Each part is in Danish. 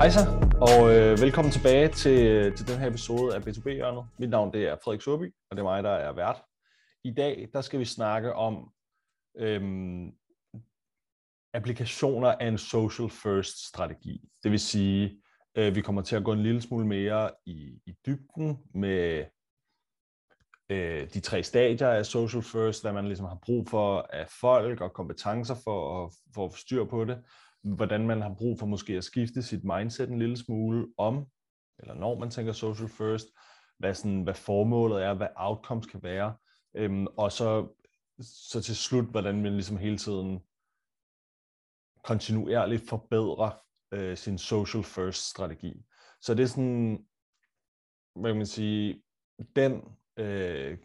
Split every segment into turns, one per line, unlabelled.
Hej så, og øh, velkommen tilbage til, til den her episode af B2B-hjørnet. Mit navn det er Frederik Surby, og det er mig, der er vært. I dag der skal vi snakke om øhm, applikationer af en social first strategi. Det vil sige, øh, vi kommer til at gå en lille smule mere i, i dybden med øh, de tre stadier af social first, hvad man ligesom har brug for af folk og kompetencer for at, for at få styr på det, hvordan man har brug for måske at skifte sit mindset en lille smule om, eller når man tænker social first, hvad, sådan, hvad formålet er, hvad outcomes kan være, øhm, og så, så til slut, hvordan man ligesom hele tiden kontinuerligt forbedrer øh, sin social first strategi. Så det er sådan, hvad kan man sige, den øh,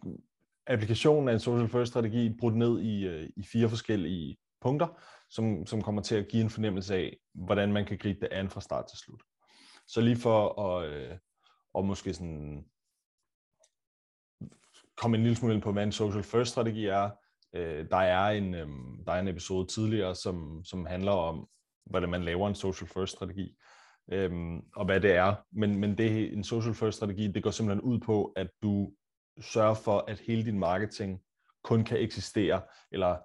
applikationen af en social first strategi brudt ned i, øh, i fire forskellige punkter, som, som kommer til at give en fornemmelse af, hvordan man kan gribe det an fra start til slut. Så lige for at, øh, og måske sådan komme en lille smule ind på, hvad en social first strategi er. Øh, der, er en, øh, der er en episode tidligere, som, som handler om, hvordan man laver en social first strategi, øh, og hvad det er. Men, men det, en social first strategi, det går simpelthen ud på, at du sørger for, at hele din marketing kun kan eksistere, eller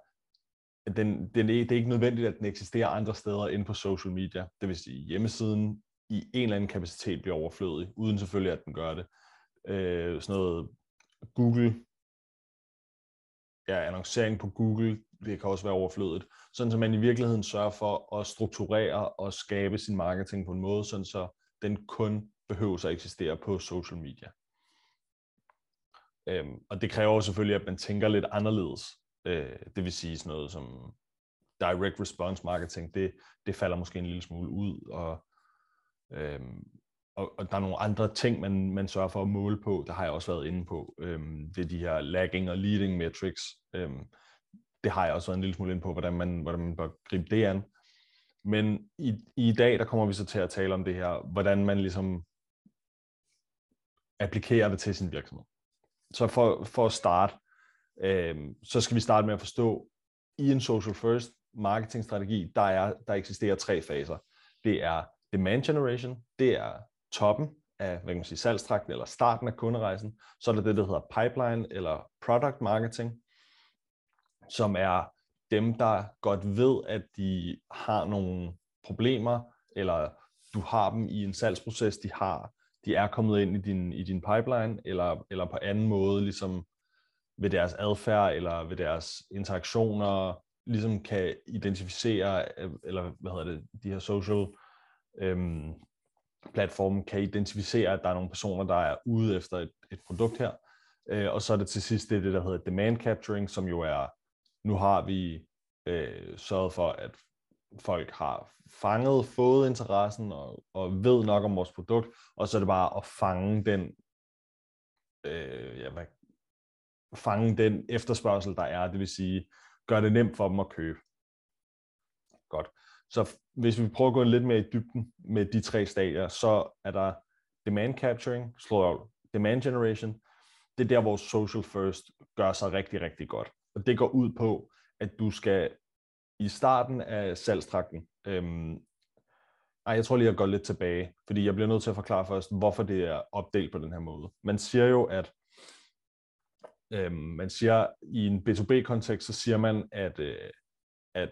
den, den, det er ikke nødvendigt, at den eksisterer andre steder end på social media. Det vil sige, hjemmesiden i en eller anden kapacitet bliver overflødig, uden selvfølgelig, at den gør det. Øh, sådan noget Google, ja, annoncering på Google, det kan også være overflødigt. Sådan, så man i virkeligheden sørger for at strukturere og skabe sin marketing på en måde, sådan så den kun behøver at eksistere på social media. Øhm, og det kræver selvfølgelig, at man tænker lidt anderledes. Øh, det vil sige sådan noget som direct response marketing, det, det falder måske en lille smule ud, og, øhm, og, og der er nogle andre ting, man, man sørger for at måle på, der har jeg også været inde på. Øhm, det er de her lagging og leading metrics. Øhm, det har jeg også været en lille smule inde på, hvordan man, hvordan man bør gribe det an. Men i, i dag, der kommer vi så til at tale om det her, hvordan man ligesom applikerer det til sin virksomhed. Så for, for at starte, øh, så skal vi starte med at forstå, i en social first marketingstrategi, der, er, der eksisterer tre faser. Det er demand generation, det er toppen af hvad kan man sige, salgstrakten eller starten af kunderejsen. Så er der det, der hedder pipeline eller product marketing, som er dem, der godt ved, at de har nogle problemer, eller du har dem i en salgsproces, de har, de er kommet ind i din, i din pipeline, eller, eller på anden måde, ligesom ved deres adfærd, eller ved deres interaktioner, ligesom kan identificere, øh, eller hvad hedder det, de her social øhm, platforme kan identificere, at der er nogle personer, der er ude efter et, et produkt her. Øh, og så er det til sidst det, der hedder demand capturing, som jo er, nu har vi øh, sørget for, at folk har fanget, fået interessen og, og ved nok om vores produkt, og så er det bare at fange den, øh, ja, hvad, fange den efterspørgsel, der er, det vil sige, gøre det nemt for dem at købe. Godt. Så hvis vi prøver at gå lidt mere i dybden med de tre stadier, så er der demand capturing, slår demand generation. Det er der, hvor social first gør sig rigtig, rigtig godt. Og det går ud på, at du skal i starten af salgstrakten, øhm, ej, jeg tror lige, jeg går lidt tilbage, fordi jeg bliver nødt til at forklare først, hvorfor det er opdelt på den her måde. Man siger jo, at øhm, man siger i en B2B-kontekst, så siger man, at, øh, at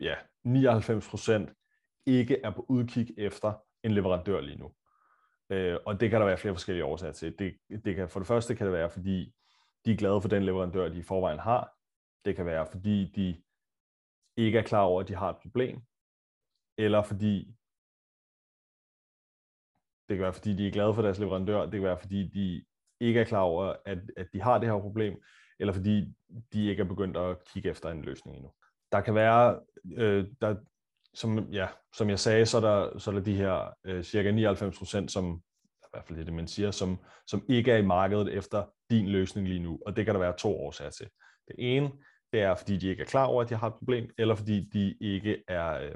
ja, 99% ikke er på udkig efter en leverandør lige nu. Øh, og det kan der være flere forskellige årsager til. Det, det kan, for det første kan det være, fordi de er glade for den leverandør, de i forvejen har. Det kan være, fordi de ikke er klar over, at de har et problem. Eller fordi det kan være, fordi de er glade for deres leverandør. Det kan være, fordi de ikke er klar over, at, at de har det her problem. Eller fordi de ikke er begyndt at kigge efter en løsning endnu der kan være, øh, der, som, ja, som jeg sagde, så er der, så er der de her øh, cirka 99 procent, som i hvert fald det, man siger, som, som ikke er i markedet efter din løsning lige nu. Og det kan der være to årsager til. Det ene, det er, fordi de ikke er klar over, at de har et problem, eller fordi de ikke er, øh,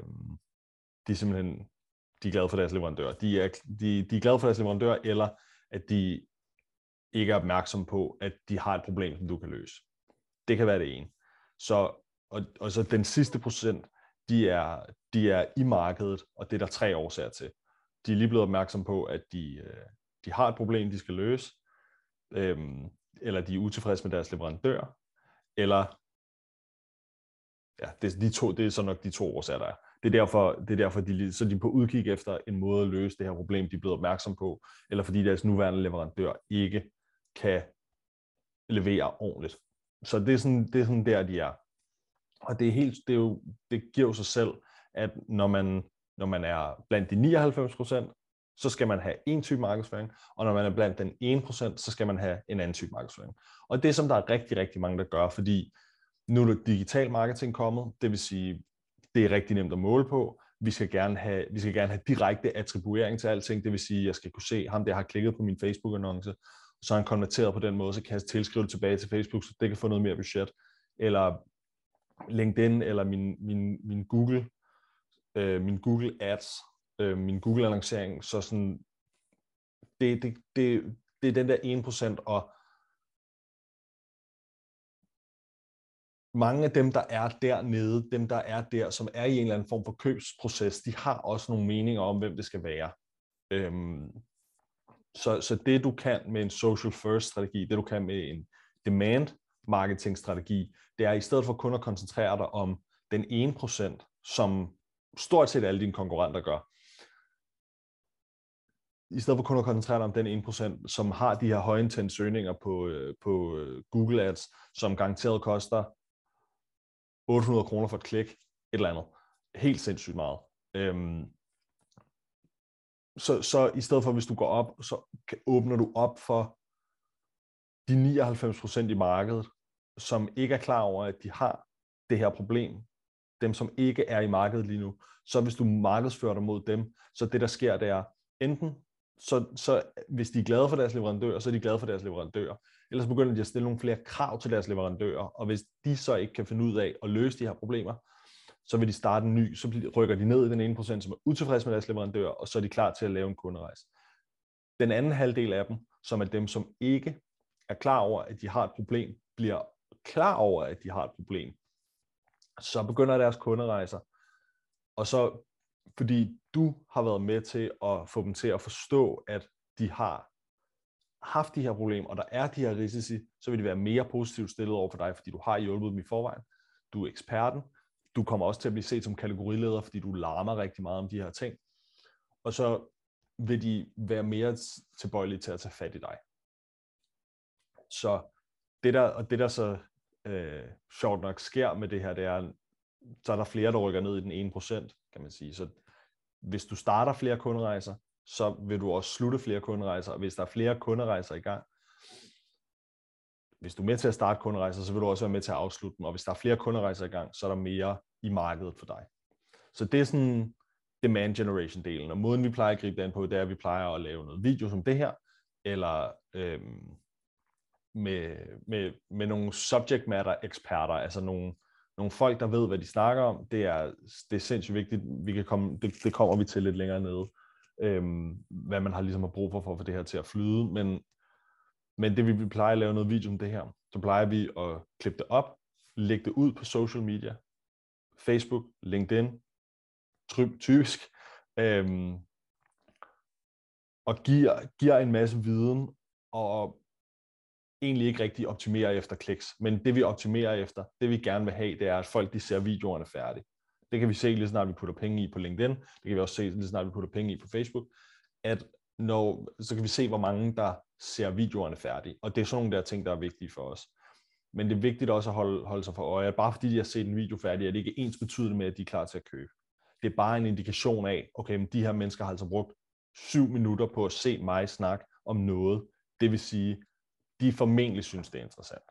de er simpelthen de er glade for deres leverandør. De er, de, de er glade for deres leverandør, eller at de ikke er opmærksom på, at de har et problem, som du kan løse. Det kan være det ene. Så og, og så den sidste procent, de er, de er i markedet, og det er der tre årsager til. De er lige blevet opmærksom på, at de, øh, de har et problem, de skal løse, øhm, eller de er utilfredse med deres leverandør, eller ja, det, er de to, det er så nok de to årsager, der er. Det er derfor, det er derfor de, så de er på udkig efter en måde at løse det her problem, de er blevet opmærksom på, eller fordi deres nuværende leverandør ikke kan levere ordentligt. Så det er sådan, det er sådan der, de er. Og det, er helt, det, er jo, det giver jo sig selv, at når man, når man er blandt de 99 procent, så skal man have en type markedsføring, og når man er blandt den 1%, så skal man have en anden type markedsføring. Og det er som der er rigtig, rigtig mange, der gør, fordi nu er digital marketing kommet, det vil sige, det er rigtig nemt at måle på. Vi skal gerne have, vi skal gerne have direkte attribuering til alting, det vil sige, jeg skal kunne se, ham der har klikket på min Facebook-annonce, så han konverteret på den måde, så kan jeg tilskrive det tilbage til Facebook, så det kan få noget mere budget. Eller LinkedIn, eller min, min, min Google, øh, min Google Ads, øh, min Google-annoncering, så sådan, det, det, det, det er den der 1%, og mange af dem, der er dernede, dem, der er der, som er i en eller anden form for købsproces, de har også nogle meninger om, hvem det skal være. Øhm, så, så det, du kan med en social first strategi, det du kan med en demand marketing strategi, det er i stedet for kun at koncentrere dig om den 1%, som stort set alle dine konkurrenter gør, i stedet for kun at koncentrere dig om den 1%, som har de her højintense søgninger på, øh, på øh, Google Ads, som garanteret koster 800 kroner for et klik, et eller andet. Helt sindssygt meget. Øhm, så, så i stedet for, hvis du går op, så åbner du op for de 99% i markedet, som ikke er klar over, at de har det her problem. Dem, som ikke er i markedet lige nu. Så hvis du markedsfører dig mod dem, så det der sker, det er, enten så, så hvis de er glade for deres leverandør, så er de glade for deres leverandør. Ellers begynder de at stille nogle flere krav til deres leverandører, og hvis de så ikke kan finde ud af at løse de her problemer, så vil de starte en ny, så rykker de ned i den ene procent, som er utilfredse med deres leverandør, og så er de klar til at lave en kunderejse. Den anden halvdel af dem, som er dem, som ikke er klar over, at de har et problem, bliver klar over, at de har et problem, så begynder deres kunderejser, og så fordi du har været med til at få dem til at forstå, at de har haft de her problemer, og der er de her risici, så vil de være mere positivt stillet over for dig, fordi du har hjulpet dem i forvejen. Du er eksperten. Du kommer også til at blive set som kategorileder, fordi du larmer rigtig meget om de her ting. Og så vil de være mere tilbøjelige til at tage fat i dig. Så det der, og det der så øh, sjovt nok sker med det her, det er, så er der flere, der rykker ned i den ene procent, kan man sige. Så hvis du starter flere kunderejser, så vil du også slutte flere kunderejser, og hvis der er flere kunderejser i gang, hvis du er med til at starte kunderejser, så vil du også være med til at afslutte dem, og hvis der er flere kunderejser i gang, så er der mere i markedet for dig. Så det er sådan demand generation delen, og måden vi plejer at gribe det an på, det er, at vi plejer at lave noget video som det her, eller øhm, med, med, med nogle subject matter eksperter, altså nogle, nogle folk, der ved, hvad de snakker om, det er, det er sindssygt vigtigt. Vi kan komme, det, det kommer vi til lidt længere nede, øhm, hvad man har ligesom har brug for for at få det her til at flyde. Men, men det vi plejer at lave noget video om det her, så plejer vi at klippe det op, lægge det ud på social media, Facebook, LinkedIn, typisk, øhm, og giver, giver en masse viden, og egentlig ikke rigtig optimerer efter kliks, men det vi optimerer efter, det vi gerne vil have, det er, at folk de ser videoerne færdige. Det kan vi se lige snart vi putter penge i på LinkedIn, det kan vi også se lige snart vi putter penge i på Facebook, at når, så kan vi se, hvor mange der ser videoerne færdige, og det er sådan nogle der ting, der er vigtige for os. Men det er vigtigt også at holde, holde sig for øje, at bare fordi de har set en video færdig, er det ikke ens betydende med, at de er klar til at købe. Det er bare en indikation af, okay, men de her mennesker har altså brugt syv minutter på at se mig snakke om noget. Det vil sige, de formentlig synes, det er interessant.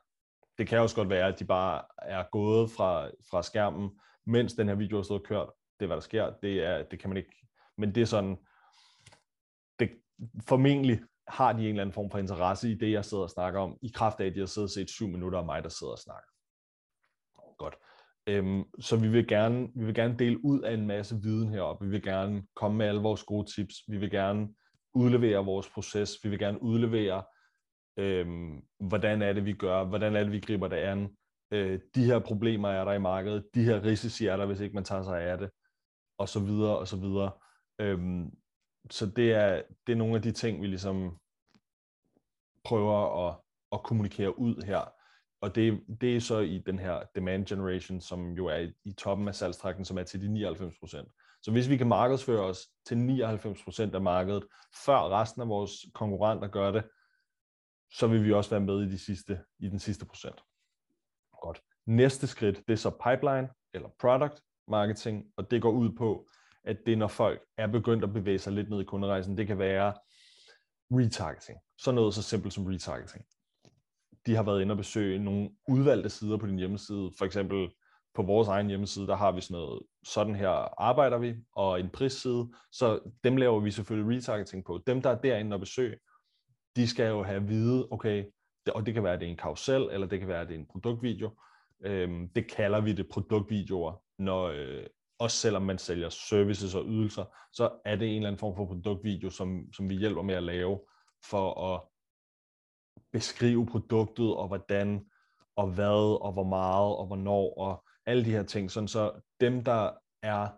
Det kan også godt være, at de bare er gået fra, fra skærmen, mens den her video har stået og kørt. Det er, hvad der sker. Det, er, det kan man ikke... Men det er sådan... Formentlig har de en eller anden form for interesse i det, jeg sidder og snakker om, i kraft af, at de har siddet og set syv minutter af mig, der sidder og snakker. Godt. Øhm, så vi vil, gerne, vi vil gerne dele ud af en masse viden heroppe. Vi vil gerne komme med alle vores gode tips. Vi vil gerne udlevere vores proces. Vi vil gerne udlevere øhm, hvordan er det, vi gør, hvordan er det, vi griber det an, øh, de her problemer er der i markedet, de her risici er der, hvis ikke man tager sig af det, og så videre, og så videre. Øhm, så det er, det er nogle af de ting, vi ligesom prøver at, at kommunikere ud her. Og det, det er så i den her demand generation, som jo er i, i toppen af salgstrakten, som er til de 99 procent. Så hvis vi kan markedsføre os til 99 procent af markedet, før resten af vores konkurrenter gør det, så vil vi også være med i, de sidste, i den sidste procent. Godt. Næste skridt, det er så pipeline eller product marketing, og det går ud på, at det er, når folk er begyndt at bevæge sig lidt ned i kunderejsen. Det kan være retargeting. Så noget så simpelt som retargeting. De har været inde og besøge nogle udvalgte sider på din hjemmeside. For eksempel på vores egen hjemmeside, der har vi sådan noget, sådan her arbejder vi, og en prisside. Så dem laver vi selvfølgelig retargeting på. Dem, der er derinde og besøge, de skal jo have at vide, okay, og det kan være, at det er en karusel, eller det kan være, at det er en produktvideo. Øhm, det kalder vi det produktvideoer, når, øh, også selvom man sælger services og ydelser, så er det en eller anden form for produktvideo, som, som vi hjælper med at lave, for at beskrive produktet, og hvordan, og hvad, og hvor meget, og hvornår, og alle de her ting, sådan så dem, der er,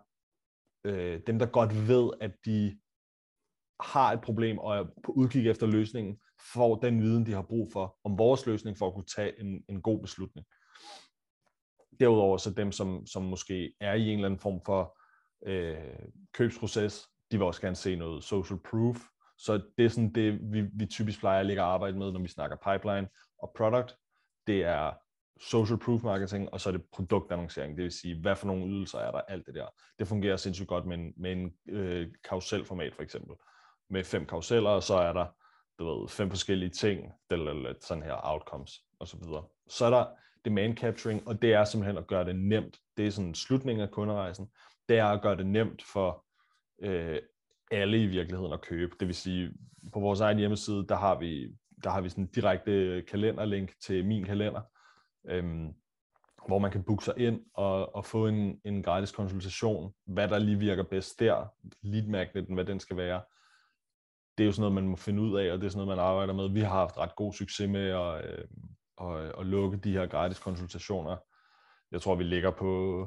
øh, dem, der godt ved, at de har et problem og er på udkig efter løsningen, får den viden, de har brug for om vores løsning, for at kunne tage en, en god beslutning. Derudover så dem, som, som måske er i en eller anden form for øh, købsproces, de vil også gerne se noget social proof. Så det er sådan det, vi, vi typisk plejer at ligge og arbejde med, når vi snakker pipeline og product. Det er social proof marketing, og så er det produktannoncering, det vil sige, hvad for nogle ydelser er der, alt det der. Det fungerer sindssygt godt med en, med en øh, karuselformat for eksempel, med fem karuseller, og så er der du ved, fem forskellige ting, sådan her outcomes, og så videre. Så er der demand capturing, og det er simpelthen at gøre det nemt. Det er sådan slutningen af kunderejsen. Det er at gøre det nemt for øh, alle i virkeligheden at købe. Det vil sige, på vores egen hjemmeside, der har vi, der har vi sådan en direkte kalenderlink til min kalender, øhm, hvor man kan booke sig ind og, og få en, en gratis konsultation, hvad der lige virker bedst der, lead magneten, hvad den skal være. Det er jo sådan noget, man må finde ud af, og det er sådan noget, man arbejder med. Vi har haft ret god succes med at, øh, og, og lukke de her gratis konsultationer. Jeg tror, vi ligger på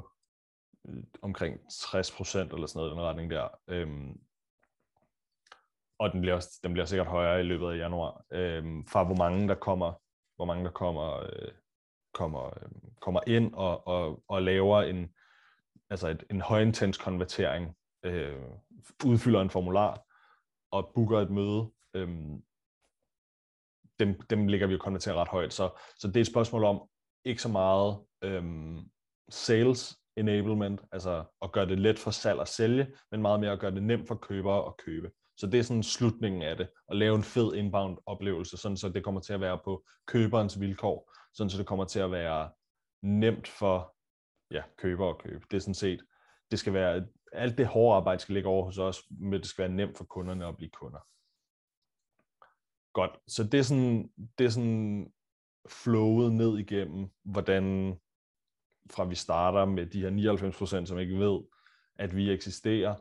øh, omkring 60 procent eller sådan noget i den retning der. Øhm, og den bliver, den bliver sikkert højere i løbet af januar. Øhm, fra hvor mange der kommer, hvor mange der kommer, øh, kommer, øh, kommer ind og, og, og laver en, altså et, en højintens konvertering, øh, udfylder en formular og booker et møde, øh, dem, dem ligger vi jo konverteret ret højt. Så, så det er et spørgsmål om ikke så meget øhm, sales enablement, altså at gøre det let for salg at sælge, men meget mere at gøre det nemt for købere at købe. Så det er sådan slutningen af det, at lave en fed inbound oplevelse, sådan så det kommer til at være på køberens vilkår, sådan så det kommer til at være nemt for ja, køber at købe. Det er sådan set, det skal være, alt det hårde arbejde skal ligge over hos os, men det skal være nemt for kunderne at blive kunder. Godt, så det er sådan, det er sådan flowet ned igennem, hvordan fra vi starter med de her 99%, som ikke ved, at vi eksisterer,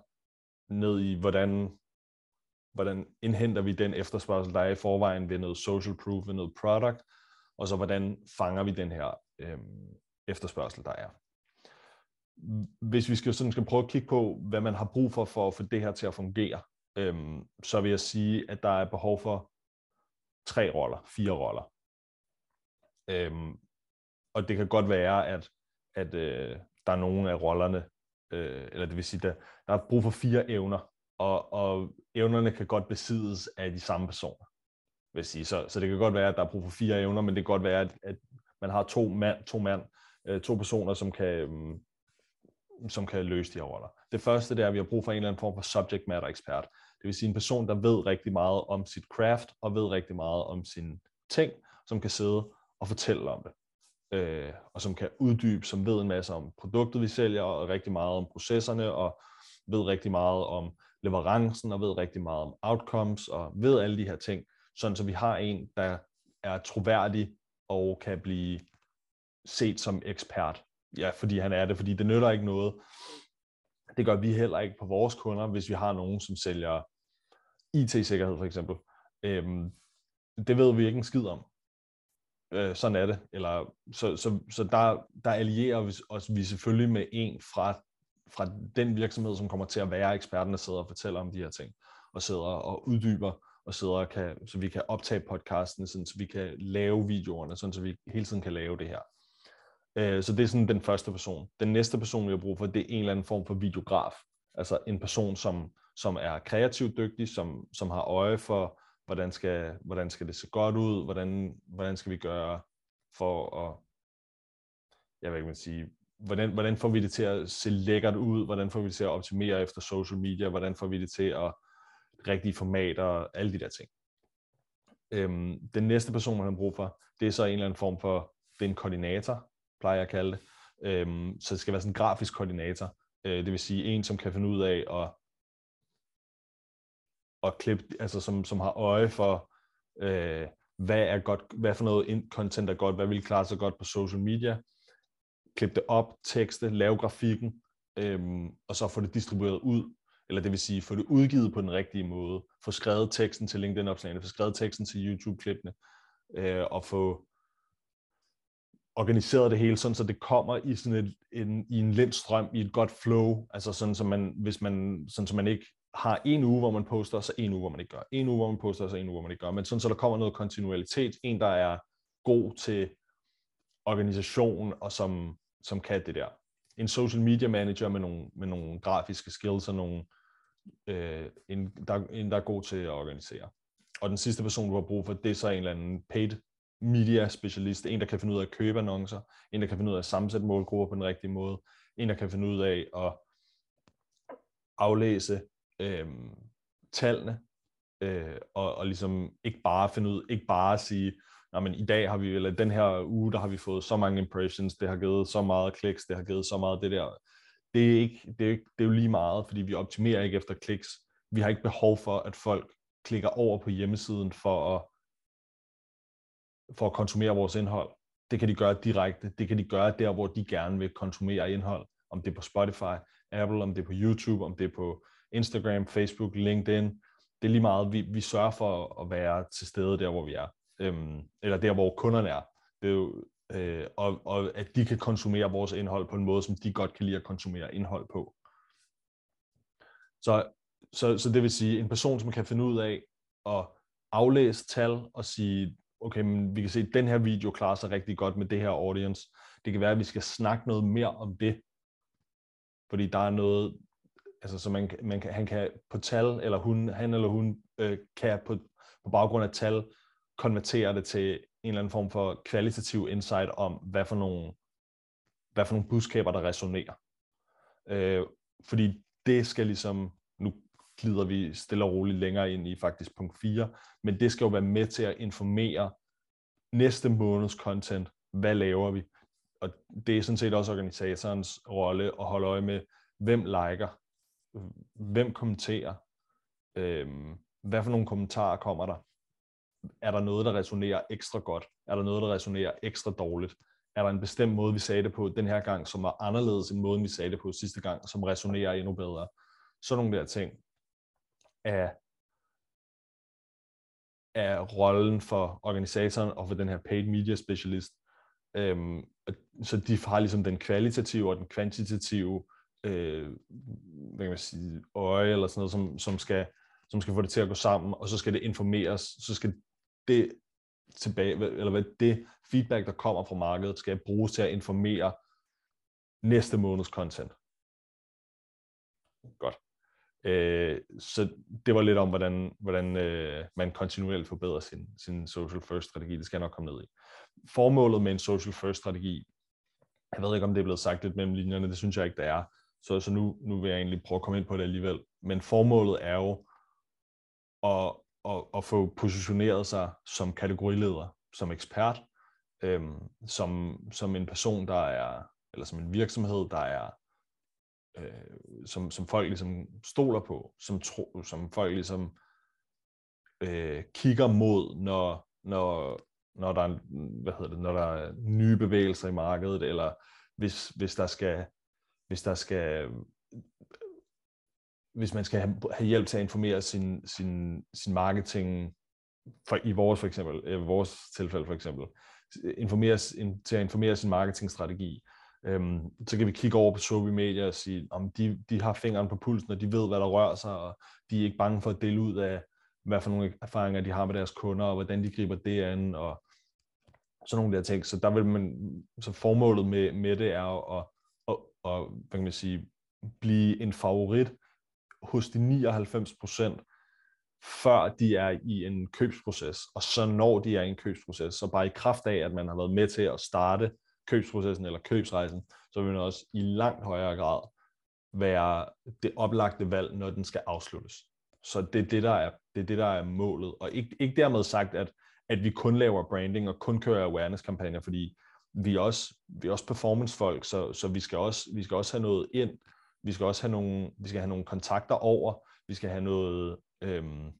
ned i, hvordan, hvordan indhenter vi den efterspørgsel, der er i forvejen ved noget social proof, ved noget product, og så hvordan fanger vi den her øh, efterspørgsel, der er. Hvis vi skal, sådan skal prøve at kigge på, hvad man har brug for, for at få det her til at fungere, øh, så vil jeg sige, at der er behov for tre roller, fire roller. Øhm, og det kan godt være, at, at øh, der er nogle af rollerne, øh, eller det vil sige, der, der er brug for fire evner, og, og evnerne kan godt besiddes af de samme personer. Vil sige. Så, så det kan godt være, at der er brug for fire evner, men det kan godt være, at, at man har to mand, to mand, øh, to personer, som kan, øh, som kan løse de her roller. Det første det er, at vi har brug for en eller anden form for subject matter ekspert. Det vil sige en person, der ved rigtig meget om sit craft, og ved rigtig meget om sine ting, som kan sidde og fortælle om det. Øh, og som kan uddybe, som ved en masse om produktet, vi sælger, og rigtig meget om processerne, og ved rigtig meget om leverancen, og ved rigtig meget om outcomes, og ved alle de her ting, sådan så vi har en, der er troværdig og kan blive set som ekspert. Ja, fordi han er det, fordi det nytter ikke noget. Det gør vi heller ikke på vores kunder, hvis vi har nogen, som sælger IT-sikkerhed for eksempel. Øhm, det ved vi ikke en skid om. øh, sådan er det. Eller, så så, så der, der allierer vi os vi selvfølgelig med en fra, fra den virksomhed, som kommer til at være eksperten, der sidder og fortæller om de her ting, og sidder og uddyber, og sidder og kan, så vi kan optage podcasten, sådan, så vi kan lave videoerne, sådan, så vi hele tiden kan lave det her. Øh, så det er sådan den første person. Den næste person, vi har brug for, det er en eller anden form for videograf. Altså en person, som, som er kreativt dygtig, som, som har øje for, hvordan skal, hvordan skal det se godt ud, hvordan, hvordan skal vi gøre for at, jeg ved ikke, man sige, hvordan, hvordan får vi det til at se lækkert ud, hvordan får vi det til at optimere efter social media, hvordan får vi det til at rigtige formater, alle de der ting. Øhm, den næste person, man har brug for, det er så en eller anden form for, det er en koordinator, plejer jeg at kalde det. Øhm, så det skal være sådan en grafisk koordinator. Øh, det vil sige en, som kan finde ud af at, at klippe, altså som, som har øje for, øh, hvad er godt, hvad for noget content er godt, hvad vil klare sig godt på social media, klippe det op, tekste, lave grafikken, øhm, og så få det distribueret ud, eller det vil sige få det udgivet på den rigtige måde, få skrevet teksten til LinkedIn-opslagene, få skrevet teksten til YouTube-klippene, øh, og få organiseret det hele, sådan så det kommer i sådan et, en, i en lind strøm, i et godt flow, altså sådan så man, hvis man, sådan så man ikke har en uge, hvor man poster, så en uge, hvor man ikke gør. En uge, hvor man poster, så en uge, hvor man ikke gør. Men sådan så der kommer noget kontinuitet, en der er god til organisation, og som, som kan det der. En social media manager med nogle, med nogle grafiske skills og nogle, øh, en, der, en, der er god til at organisere. Og den sidste person, du har brug for, det er så en eller anden paid media specialist, en, der kan finde ud af at købe annoncer, en, der kan finde ud af at sammensætte målgrupper på den rigtige måde, en, der kan finde ud af at aflæse øh, tallene, øh, og, og ligesom ikke bare finde ud, ikke bare sige, nej, men i dag har vi, eller den her uge, der har vi fået så mange impressions, det har givet så meget kliks, det har givet så meget det der. Det er, ikke, det, er ikke, det er jo lige meget, fordi vi optimerer ikke efter kliks. Vi har ikke behov for, at folk klikker over på hjemmesiden for at for at konsumere vores indhold. Det kan de gøre direkte. Det kan de gøre der, hvor de gerne vil konsumere indhold. Om det er på Spotify, Apple, om det er på YouTube, om det er på Instagram, Facebook, LinkedIn. Det er lige meget, vi, vi sørger for at være til stede der, hvor vi er. Øhm, eller der, hvor kunderne er. Det er jo, øh, og, og at de kan konsumere vores indhold på en måde, som de godt kan lide at konsumere indhold på. Så, så, så det vil sige, en person, som kan finde ud af at aflæse tal og sige, okay, men vi kan se, at den her video klarer sig rigtig godt med det her audience. Det kan være, at vi skal snakke noget mere om det. Fordi der er noget, altså så man, man kan, han kan på tal, eller hun, han eller hun øh, kan på, på baggrund af tal konvertere det til en eller anden form for kvalitativ insight om, hvad for nogle, hvad for nogle budskaber, der resonerer. Øh, fordi det skal ligesom, glider vi stille og roligt længere ind i faktisk punkt 4, men det skal jo være med til at informere næste måneds content. Hvad laver vi? Og det er sådan set også organisatorens rolle at holde øje med, hvem liker, hvem kommenterer, øh, hvad for nogle kommentarer kommer der? Er der noget, der resonerer ekstra godt? Er der noget, der resonerer ekstra dårligt? Er der en bestemt måde, vi sagde det på den her gang, som var anderledes end måden, vi sagde det på sidste gang, som resonerer endnu bedre? Sådan nogle der ting af, af rollen for organisatoren og for den her paid media specialist. Øhm, så de har ligesom den kvalitative og den kvantitative øh, hvad kan man sige, øje eller sådan noget, som, som, skal, som skal få det til at gå sammen, og så skal det informeres, så skal det tilbage, eller hvad det feedback, der kommer fra markedet, skal bruges til at informere næste måneds content. Godt. Øh, så det var lidt om, hvordan, hvordan øh, man kontinuerligt forbedrer sin, sin social first strategi. Det skal jeg nok komme ned i. Formålet med en social first strategi, jeg ved ikke, om det er blevet sagt lidt mellem linjerne, det synes jeg ikke, det er. Så, så nu, nu vil jeg egentlig prøve at komme ind på det alligevel. Men formålet er jo at, at, at få positioneret sig som kategorileder, som ekspert, øhm, som, som en person, der er, eller som en virksomhed, der er øh, som, som folk ligesom stoler på, som, tro, som folk ligesom øh, kigger mod, når, når, når, der er, hvad hedder det, når der er nye bevægelser i markedet, eller hvis, hvis der skal, hvis der skal hvis man skal have, have hjælp til at informere sin, sin, sin marketing, for, i vores for eksempel, i vores tilfælde for eksempel, informere, til at informere sin marketingstrategi. Øhm, så kan vi kigge over på social media og sige, om de, de har fingeren på pulsen, og de ved, hvad der rører sig, og de er ikke bange for at dele ud af, hvad for nogle erfaringer de har med deres kunder, og hvordan de griber det an, og sådan nogle der ting. Så der vil man, så formålet med, med det er at, at, at, hvad kan man sige, blive en favorit hos de 99 procent, før de er i en købsproces, og så når de er i en købsproces, så bare i kraft af, at man har været med til at starte købsprocessen eller købsrejsen, så vil den også i langt højere grad være det oplagte valg, når den skal afsluttes. Så det er det, der er, det er, det, der er målet. Og ikke, ikke dermed sagt, at, at vi kun laver branding og kun kører awareness-kampagner, fordi vi er også, vi er også performancefolk, så, så vi, skal også, vi skal også have noget ind. Vi skal også have nogle, vi skal have nogle kontakter over. Vi skal have noget, øhm,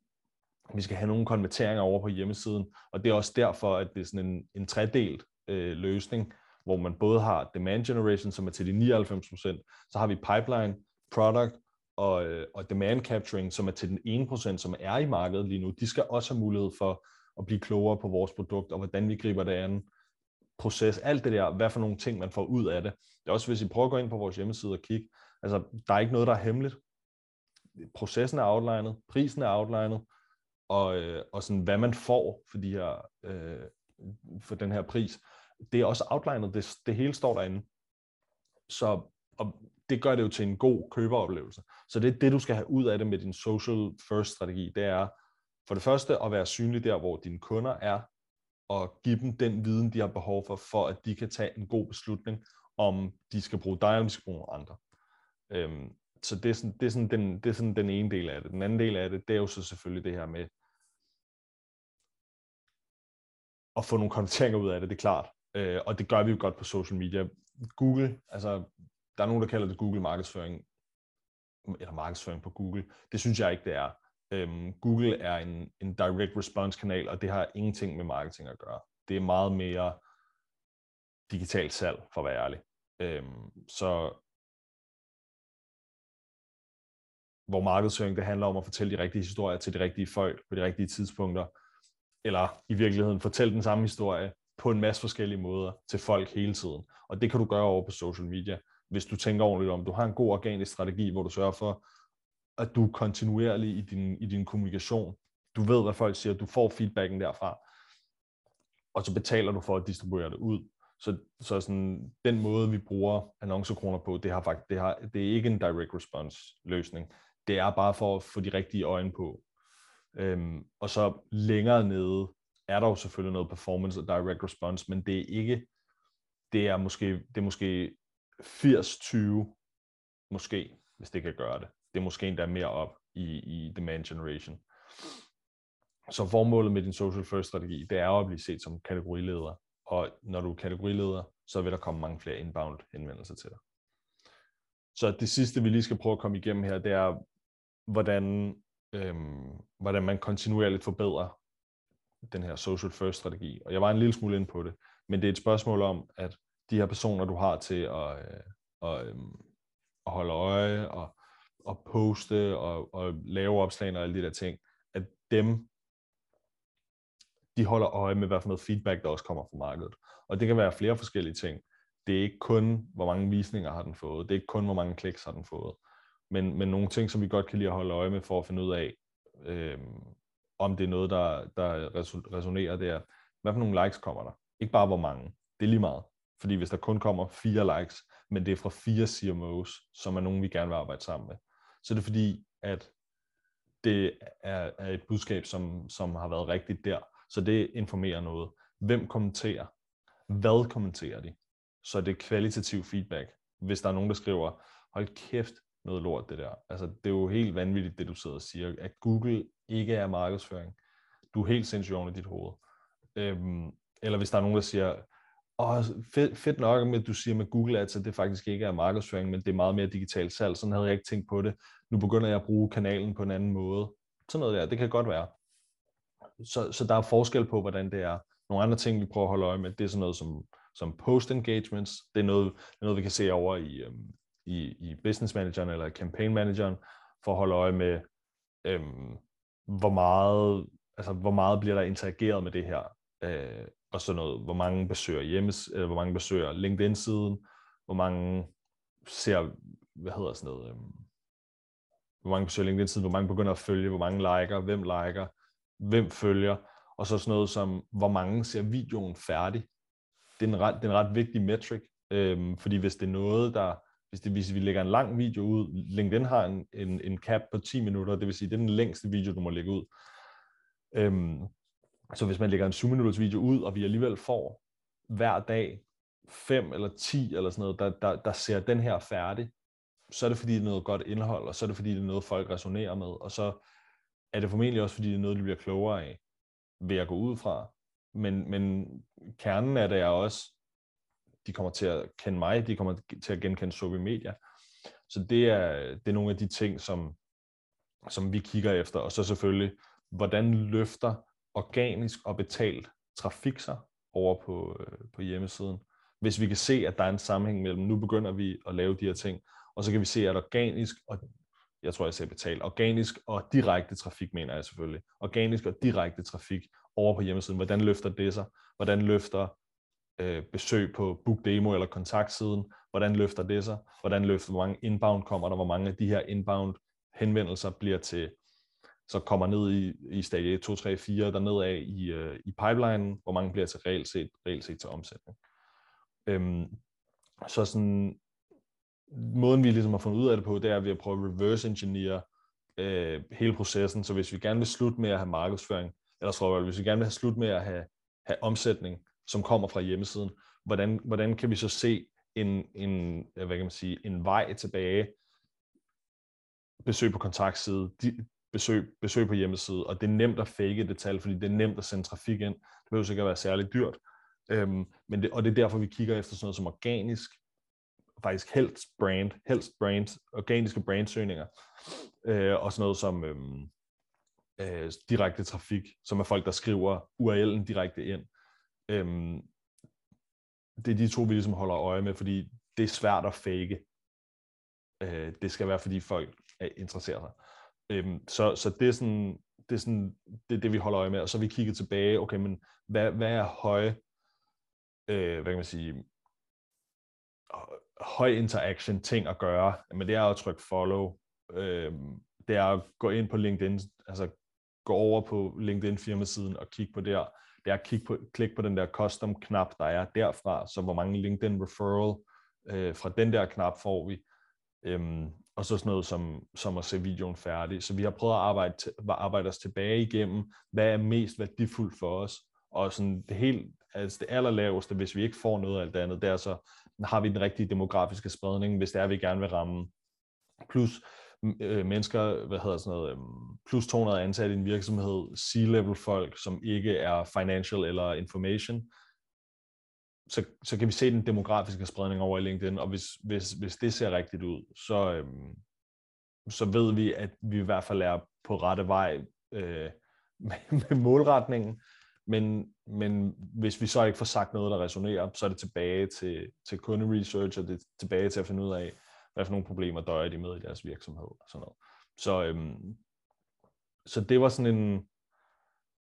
vi skal have nogle konverteringer over på hjemmesiden. Og det er også derfor, at det er sådan en, en tredelt øh, løsning, hvor man både har demand generation, som er til de 99%, så har vi pipeline, product og, øh, og demand capturing, som er til den 1%, som er i markedet lige nu. De skal også have mulighed for at blive klogere på vores produkt, og hvordan vi griber det an, proces, alt det der, hvad for nogle ting, man får ud af det. Det er også, hvis I prøver at gå ind på vores hjemmeside og kigge, altså, der er ikke noget, der er hemmeligt. Processen er outlinet, prisen er outlinet, og, øh, og sådan, hvad man får for, de her, øh, for den her pris det er også outlinet, det, det hele står derinde. Så og det gør det jo til en god køberoplevelse. Så det er det, du skal have ud af det med din social first strategi, det er for det første at være synlig der, hvor dine kunder er, og give dem den viden, de har behov for, for at de kan tage en god beslutning, om de skal bruge dig, eller de skal bruge nogle andre. Øhm, så det er, sådan, det, er sådan den, det er sådan den ene del af det. Den anden del af det, det er jo så selvfølgelig det her med at få nogle konverteringer ud af det, det er klart. Øh, og det gør vi jo godt på social media. Google, altså der er nogen, der kalder det Google markedsføring, eller markedsføring på Google. Det synes jeg ikke, det er. Øhm, Google er en, en direct response kanal, og det har ingenting med marketing at gøre. Det er meget mere digitalt salg, for at være ærlig. Øhm, så hvor markedsføring det handler om at fortælle de rigtige historier til de rigtige folk på de rigtige tidspunkter, eller i virkeligheden fortælle den samme historie på en masse forskellige måder til folk hele tiden. Og det kan du gøre over på social media, hvis du tænker ordentligt om. Du har en god organisk strategi, hvor du sørger for, at du er kontinuerlig i din, i din kommunikation. Du ved, hvad folk siger, du får feedbacken derfra, og så betaler du for at distribuere det ud. Så, så sådan, den måde, vi bruger annoncekroner på, det, har faktisk, det, har, det er ikke en direct response løsning. Det er bare for at få de rigtige øjne på. Øhm, og så længere nede, er der jo selvfølgelig noget performance og direct response, men det er ikke, det er måske, det er måske 80-20, måske, hvis det kan gøre det. Det er måske endda mere op i, i demand generation. Så formålet med din social first strategi, det er at blive set som kategorileder. Og når du er kategorileder, så vil der komme mange flere inbound henvendelser til dig. Så det sidste, vi lige skal prøve at komme igennem her, det er, hvordan, øhm, hvordan man kontinuerligt forbedrer den her social first strategi. Og jeg var en lille smule inde på det, men det er et spørgsmål om, at de her personer, du har til at, øh, og, øhm, at holde øje og, og poste og, og lave opslag og alle de der ting, at dem, de holder øje med, hvad for noget feedback, der også kommer fra markedet. Og det kan være flere forskellige ting. Det er ikke kun, hvor mange visninger har den fået. Det er ikke kun, hvor mange kliks har den fået. Men, men nogle ting, som vi godt kan lide at holde øje med for at finde ud af, øh, om det er noget, der, der resonerer, det er, hvad for nogle likes kommer der? Ikke bare hvor mange. Det er lige meget. Fordi hvis der kun kommer fire likes, men det er fra fire CMOs, som er nogen, vi gerne vil arbejde sammen med, så er det fordi, at det er, er et budskab, som, som har været rigtigt der. Så det informerer noget. Hvem kommenterer? Hvad kommenterer de? Så det er kvalitativ feedback. Hvis der er nogen, der skriver, hold kæft, noget lort det der. Altså, det er jo helt vanvittigt, det du sidder og siger, at Google ikke er markedsføring. Du er helt sindssygt oven i dit hoved. Øhm, eller hvis der er nogen, der siger, Åh, fedt, fedt nok, at du siger med Google Ads, at det faktisk ikke er markedsføring, men det er meget mere digitalt salg. Sådan havde jeg ikke tænkt på det. Nu begynder jeg at bruge kanalen på en anden måde. Sådan noget der, det kan godt være. Så, så der er forskel på, hvordan det er. Nogle andre ting, vi prøver at holde øje med, det er sådan noget som, som post engagements. Det er noget, noget vi kan se over i, øhm, i, i business manageren eller campaign manageren, for at holde øje med, øhm, hvor meget, altså hvor meget bliver der interageret med det her, øh, og sådan noget, hvor mange besøger hjemmes, eller hvor mange besøger LinkedIn-siden, hvor mange ser, hvad hedder sådan noget, øhm, hvor mange besøger LinkedIn-siden, hvor mange begynder at følge, hvor mange liker, hvem liker, hvem følger, og så sådan noget som, hvor mange ser videoen færdig. Det er en ret, det er en ret vigtig metric, øhm, fordi hvis det er noget, der, hvis, det, hvis vi lægger en lang video ud, LinkedIn har en, en, en cap på 10 minutter, det vil sige, det er den længste video, du må lægge ud. Øhm, så hvis man lægger en 7 minutters video ud, og vi alligevel får hver dag 5 eller 10 eller sådan noget, der, der, der ser den her færdig, så er det fordi, det er noget godt indhold, og så er det fordi, det er noget, folk resonerer med, og så er det formentlig også fordi, det er noget, de bliver klogere af, ved at gå ud fra. Men, men kernen af det er også, de kommer til at kende mig, de kommer til at genkende Sobi Media. Så det er, det er nogle af de ting, som, som vi kigger efter, og så selvfølgelig, hvordan løfter organisk og betalt trafik sig over på, øh, på hjemmesiden. Hvis vi kan se, at der er en sammenhæng mellem, nu begynder vi at lave de her ting, og så kan vi se, at organisk og jeg tror, jeg sagde betalt, organisk og direkte trafik, mener jeg selvfølgelig. Organisk og direkte trafik over på hjemmesiden. Hvordan løfter det sig? Hvordan løfter øh, besøg på Book Demo eller kontaktsiden? Hvordan løfter det sig? Hvordan løfter, hvor mange inbound kommer der? Hvor mange af de her inbound henvendelser bliver til så kommer ned i, i stadie 1, 2, 3, 4, der af i, øh, i pipelinen, hvor mange bliver til reelt set, reelt set til omsætning. Øhm, så sådan, måden vi ligesom har fundet ud af det på, det er ved at prøve at reverse engineer øh, hele processen. Så hvis vi gerne vil slutte med at have markedsføring, eller tror jeg, hvis vi gerne vil have slut med at have, have omsætning, som kommer fra hjemmesiden, hvordan, hvordan kan vi så se en, en, hvad kan man sige, en vej tilbage, besøg på kontaktside, besøg, besøg på hjemmeside, og det er nemt at fake det tal, fordi det er nemt at sende trafik ind. Det behøver sikkert være særligt dyrt. Øhm, men det, og det er derfor, vi kigger efter sådan noget som organisk, faktisk helst brand, helst brand, organiske brandsøgninger, øh, og sådan noget som øhm, øh, direkte trafik, som er folk, der skriver URL'en direkte ind. Øhm, det er de to, vi ligesom holder øje med, fordi det er svært at fake. Øh, det skal være, fordi folk er interesseret sig. Øhm, så, så det er sådan, det er sådan, det er det, vi holder øje med, og så vi kigger tilbage, okay, men hvad, hvad er høje, øh, hvad kan man sige, høj interaction ting at gøre, men det er at trykke follow, øh, det er at gå ind på LinkedIn, altså gå over på LinkedIn firmasiden og kigge på der, det er at kigge på, klik på den der custom knap, der er derfra, så hvor mange LinkedIn referral øh, fra den der knap får vi, øhm, og så sådan noget som, som at se videoen færdig. Så vi har prøvet at arbejde, arbejde os tilbage igennem, hvad er mest værdifuldt for os, og sådan det helt, altså det allerlaveste, hvis vi ikke får noget af alt det andet, det er så, har vi den rigtige demografiske spredning, hvis det er, vi gerne vil ramme. Plus øh, mennesker, hvad hedder sådan noget, øh, plus 200 ansatte i en virksomhed, C-level folk, som ikke er financial eller information, så, så kan vi se den demografiske spredning over i LinkedIn, og hvis, hvis, hvis det ser rigtigt ud, så, øhm, så ved vi, at vi i hvert fald er på rette vej øh, med, med målretningen, men, men hvis vi så ikke får sagt noget, der resonerer, så er det tilbage til, til kunderesearch, og det er tilbage til at finde ud af, hvad for nogle problemer døjer de med i deres virksomhed. Og sådan noget. Så, øhm, så det var sådan en,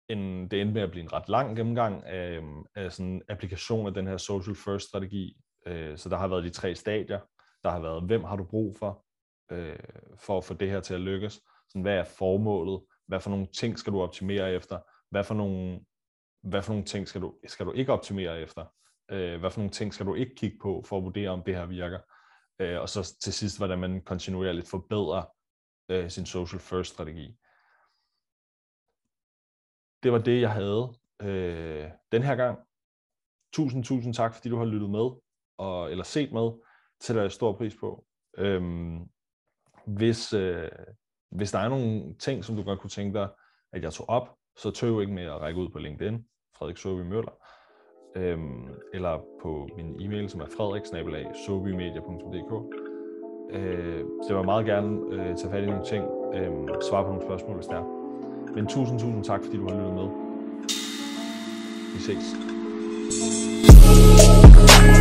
en, det endte med at blive en ret lang gennemgang af, øhm, af sådan en applikation af den her social first strategi. Øh, så der har været de tre stadier. Der har været, hvem har du brug for, øh, for at få det her til at lykkes? Sådan, hvad er formålet? Hvad for nogle ting skal du optimere efter? Hvad for nogle, hvad for nogle ting skal du, skal du ikke optimere efter? Øh, hvad for nogle ting skal du ikke kigge på for at vurdere, om det her virker? Øh, og så til sidst, hvordan man kontinuerligt forbedrer øh, sin social first strategi det var det, jeg havde øh, den her gang. Tusind, tusind tak, fordi du har lyttet med, og, eller set med, til jeg stor pris på. Øhm, hvis, øh, hvis der er nogle ting, som du godt kunne tænke dig, at jeg tog op, så tøv ikke med at række ud på LinkedIn, Frederik Søby Møller, øhm, eller på min e-mail, som er frederik-sobymedia.dk. Øh, så jeg vil meget gerne øh, tage fat i nogle ting, øh, svare på nogle spørgsmål, hvis der er. Men tusind, tusind tak, fordi du har lyttet med. Vi ses. thank you